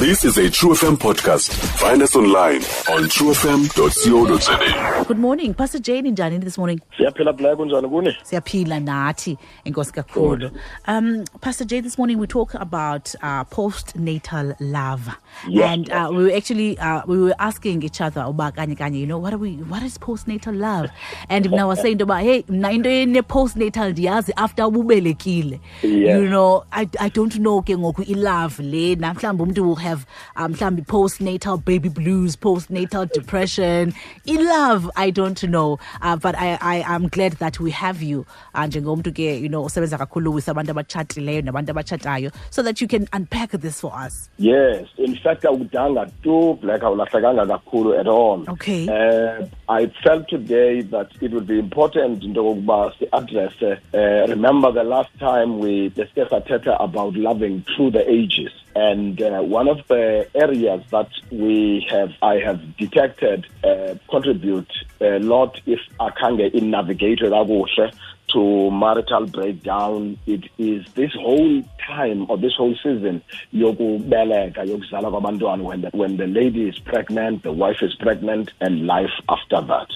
This is a True FM podcast. Find us online on truefm.co.za. Good morning, Pastor Jane njani this morning? siyaphila black kunjani kuni Siyaphila nathi enkosi kakhulu. Um Pastor J this morning we talk about uh, postnatal love. Yes, and uh, we were actually uh, we were asking each other uba kanye kanye you know what are we what is postnatal love? And mna was saying about hey mna into ene postnatal ndiyazi after ubelekile. You know I I don't know ke ngoku i love le na mhlawumbe umuntu will have um mhlawumbe postnatal baby blues, postnatal depression. In love I don't know uh, but I I I'm glad that we have you And uh, njengomuntu ke you know osebenza kakhulu with abantu abatshatileyo nabantu abatshatayo so that you can unpack this for us. yes in fact awudanga tu black awulahlekanga kakhulu at all Okay. uh, i felt today that it would be important into yokokuba si-address uh, remember the last time we discussed about loving through the ages and uh, one of the areas that we have i have detected uh, contribute a lot if akhange inavigatwe kakuhle to marital breakdown. It is this whole time or this whole season when the, when the lady is pregnant the wife is pregnant and life after that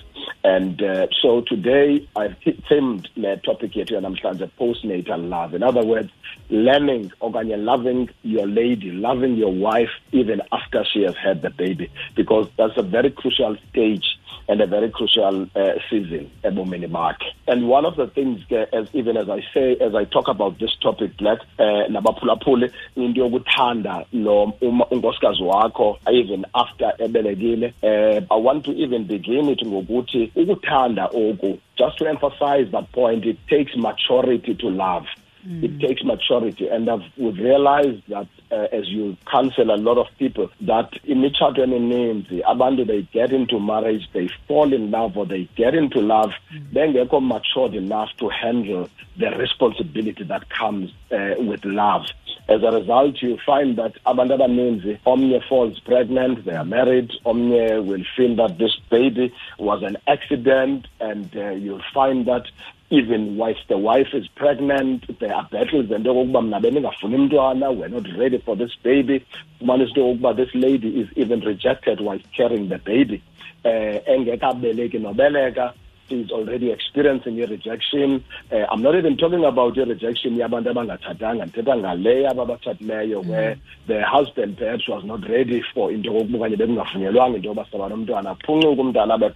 and uh, so today i've themed le topic yethu yanamhlanje postnatal love. In other words learning okanye loving your lady loving your wife even after she has had the baby. Because that's a very crucial stage and a very crucial uh, season ebomini bakhe and one of the things ke, as even as i say as i talk about this topic black uh, nabaphulaphuli into yokuthanda lo uma unkosikazi wakho even after ebelekile. Uh, i want to even begin it ngokuthi ukuthanda oku just to emphasize that point it takes maturity to love. It takes maturity. And I've, we've realized that uh, as you counsel a lot of people that in each imitshato emininzi abantu they get into marriage they fall in love or they get into love bengekho matured enough to handle the responsibility that comes uh, with love. As a result you find that abantu abaninzi omnye falls pregnant they are married omnye will feel that this baby was an accident and uh, you'll find that even whilst the wife is pregnant there are battles and okokuba mna beningafuni mntwana we're not ready for this baby. Fumanisa into yokokuba this lady is even rejected whilst carrying the baby. Uh, engekabeleki nobeleka is already experiencing a rejection. Uh, i'm not even talking about a rejection yabantu abangatshatanga ndithetha ngaleyo ababatshatileyo where the husband perhaps was not ready for into yokokuba okanye bekungavunyelwanga into yoba saba nomntwana aphuncuke umntana abe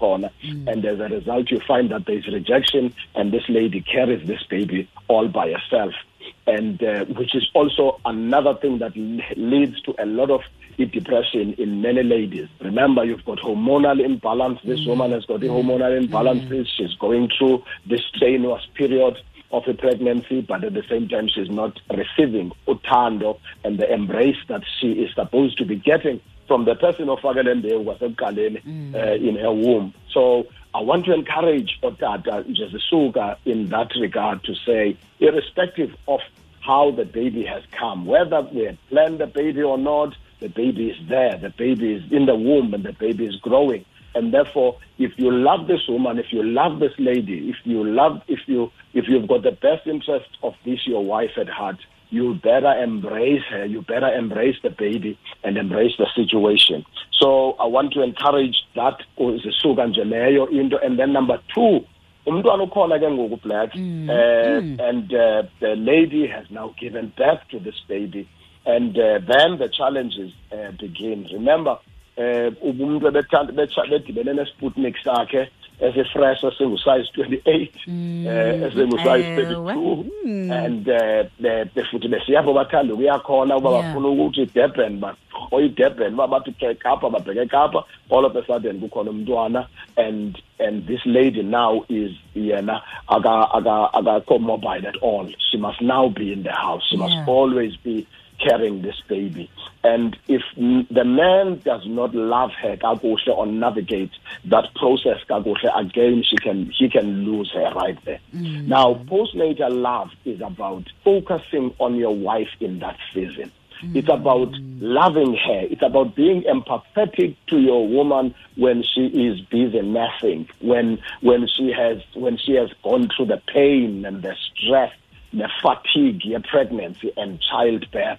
and as a result you find that there is rejection and this lady carries this baby all by herself and uh, which is also another thing that leads to a lot of depression in many ladies. Remember, you've got hormonal imbalance. This woman has got the hormonal imbalances. She's going through this strenuous period of a pregnancy, but at the same time, she's not receiving utando and the embrace that she is supposed to be getting from the person of Fagalembe wasekuqaleni uh, in her womb. So I want to encourage Otata Jesusuka in that regard to say, irrespective of how the baby has come, whether we had planned the baby or not, the baby is there, the baby is in the womb, and the baby is growing. And therefore, if you love this woman, if you love this lady, if you love, if you, if you've got the best interest of this your wife at heart, you better embrace her. You better embrace the baby and embrace the situation. So I want to encourage that uzisuka nje leyo into. And then number two, umntwana ukhona ke ngoku black uh, and uh, the lady has now given birth to this baby and uh, then the challenges uh, begin remember uh, betha- bedibene nesputnik sakhe esifresh esingusize 28 uh, esingusize Ewe. 32 and uh, be- be- futhi besiyapho bathanda ukuya khona uba bafuna ukuthi idurban oyidurban uba bathi ke kapa babheke kapa all of a sudden kukhona umntwana and and this lady now is yena aka- aka- akakho mobile at all she must now be in the house she Yeah. must always be carrying this baby. And if the man does not love her kakuhle or navigate that process kakuhle again she can he can lose her right there. Mm. Now postnatal love is about focusing on your wife in that season. It's about mm. loving her. It's about being empathetic to your woman when she is busy nursing, when when she has when she has gone through the pain and the stress, the fatigue, your pregnancy and childbirth.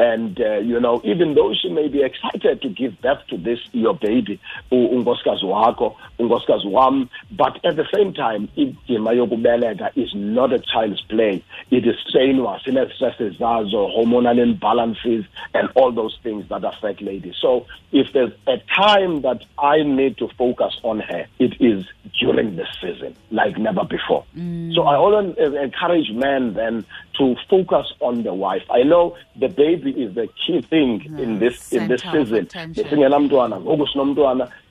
And, uh, you know, even though she may be excited to give birth to this, your baby, unkosikazi wakho, unkosikazi wam, but at the same time, indima yokubeleka is not a child's play. It is strenuous, sine-stresses zazo, hormonal imbalances, and all those things that affect ladies. So if there's a time that I need to focus on her, it is during this season, like never before. Mm. So I always encourage men then to focus on the wife. I know the baby is the key thing in this in this season.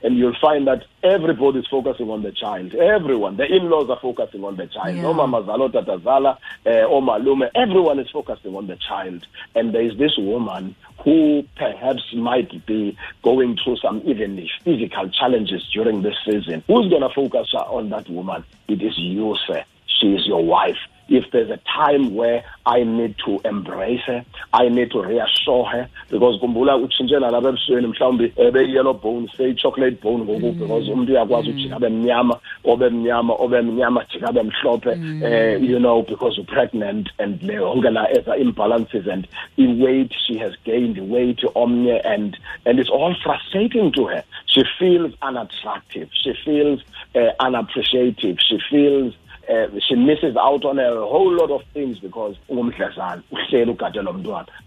And you'll find that everybody is focusing on the child. Everyone, the in-laws are focusing on the child. Yeah. Mama Zalo, Tatazala, eh, Malume, everyone is focusing on the child. And there is this woman who perhaps might be going through some even physical challenges during this season. Who's going to focus on that woman? It is you, sir. She is your wife. If there's a time where I need to embrace her, I need to reassure her because kumbula utshintshela lapha ebusweni mhlawumbe ebe-yellow bone seyi-chocolate bone ngoku mm. because umuntu uyakwazi ujika abe mnyama obe mnyama obe mnyama jika abe mhlophe uh, you know because you're pregnant and yonke la eza imbalances and i-weight she has gained weight omnye and and it's all frustrating to her. She feels unattractive she feels uh, unappreciative she feels uh, she misses out on a whole lot of things because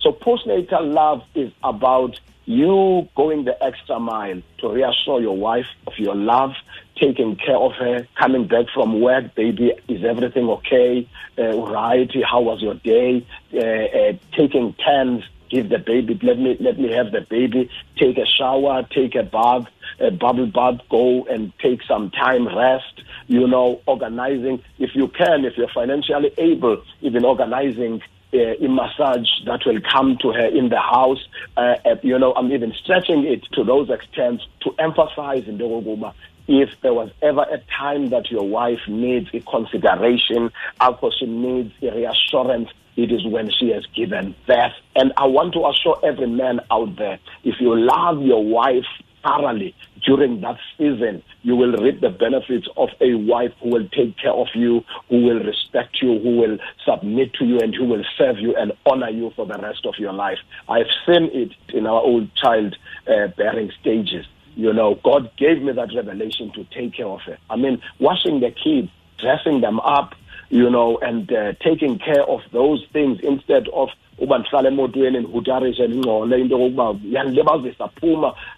so postnatal love is about you going the extra mile to reassure your wife of your love, taking care of her, coming back from work, baby, is everything okay? Uh, right? How was your day? Uh, uh, taking turns, give the baby, let me let me have the baby, take a shower, take a bath, a bubble bath, go and take some time, rest, you know, organizing, if you can, if you're financially able, even organizing uh, a massage that will come to her in the house. Uh, you know, I'm even stretching it to those extents to emphasize in the if there was ever a time that your wife needs a consideration, after she needs a reassurance, it is when she has given birth. And I want to assure every man out there, if you love your wife thoroughly during that season, you will reap the benefits of a wife who will take care of you, who will respect you, who will submit to you, and who will serve you and honor you for the rest of your life. I've seen it in our old child uh, bearing stages. You know, God gave me that revelation to take care of her. I mean, washing the kids, dressing them up, you know, and uh, taking care of those things instead of uba uh,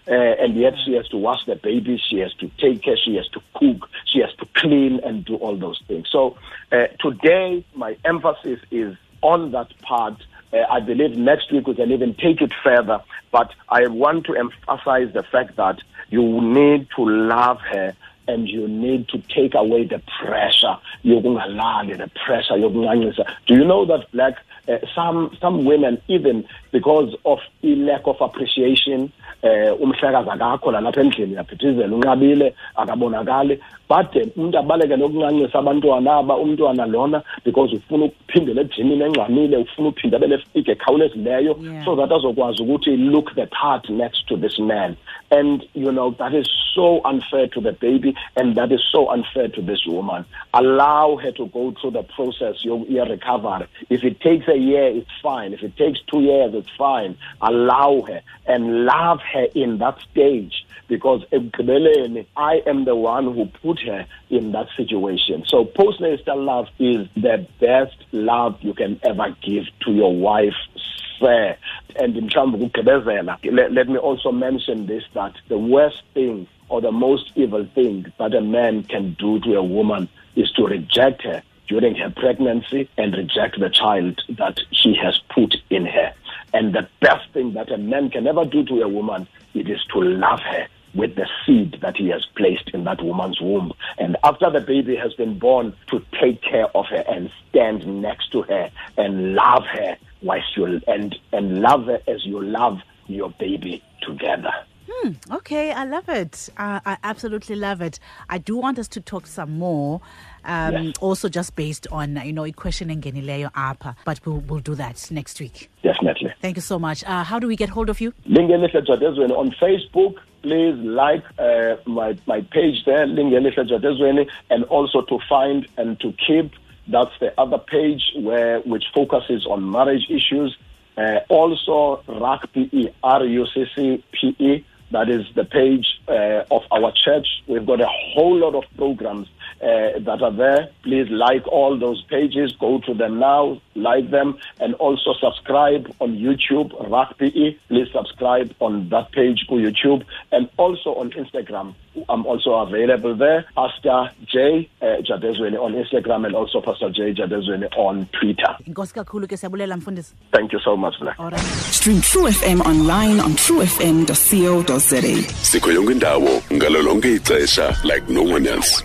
and yet she has to wash the baby she has to take care she has to cook she has to clean and do all those things so uh, today my emphasis is on that part uh, I believe next week we can even take it further. But I want to emphasize the fact that you need to love her and you need to take away the pressure. Yokungalali the pressure yokuncancisa do you know that black uh, some some women even because of a lack of appreciation eh umhlekazi akakho la lapha endlini yaphithizela unqabile akabonakali bade umuntu abaleke nokuncancisa abantwana aba umntwana lona because ufuna ukuphindela ejimini engxamile ufuna uphinda belefike ekhawulezileyo so that azokwazi ukuthi look the part next to this man and you know that is so unfair to the baby and that is so unfair to this woman allow her to go through the process your recovery if it takes a year it's fine if it takes 2 years it's fine allow her and love her in that stage because I am the one who put her in that situation. So postnatal love is the best love you can ever give to your wife. Fair. And let me also mention this that the worst thing or the most evil thing that a man can do to a woman is to reject her during her pregnancy and reject the child that she has put in her. And the best thing that a man can ever do to a woman, it is to love her with the seed that he has placed in that woman's womb. And after the baby has been born, to take care of her and stand next to her and love her whilst you and and love her as you love your baby together. Hmm, okay, I love it. Uh, I absolutely love it. I do want us to talk some more. Um, yes. Also, just based on you know a question ngenileyo apa, but we'll, we'll do that next week. Definitely. Thank you so much. Uh, how do we get hold of you? on Facebook. Please like uh, my my page there, and also to find and to keep. That's the other page where which focuses on marriage issues Uh, also, RUCPE, R-U-C-C-P-E, that is the page uh, of our church. We've got a whole lot of programs uh, that are there. Please like all those pages, go to them now, like them, and also subscribe on YouTube, RUCPE. Please subscribe on that page on YouTube, and also on Instagram. I'm also available there. Pastor J uh, Jadezweni on Instagram and also Pastor J Jadezweni on Twitter. inkosi kakhulu ke siyabulela Thank you so much, Black. alright Stream True FM online on truefm.co.za. sikho yonke indawo ngalo lonke ixesha like no one else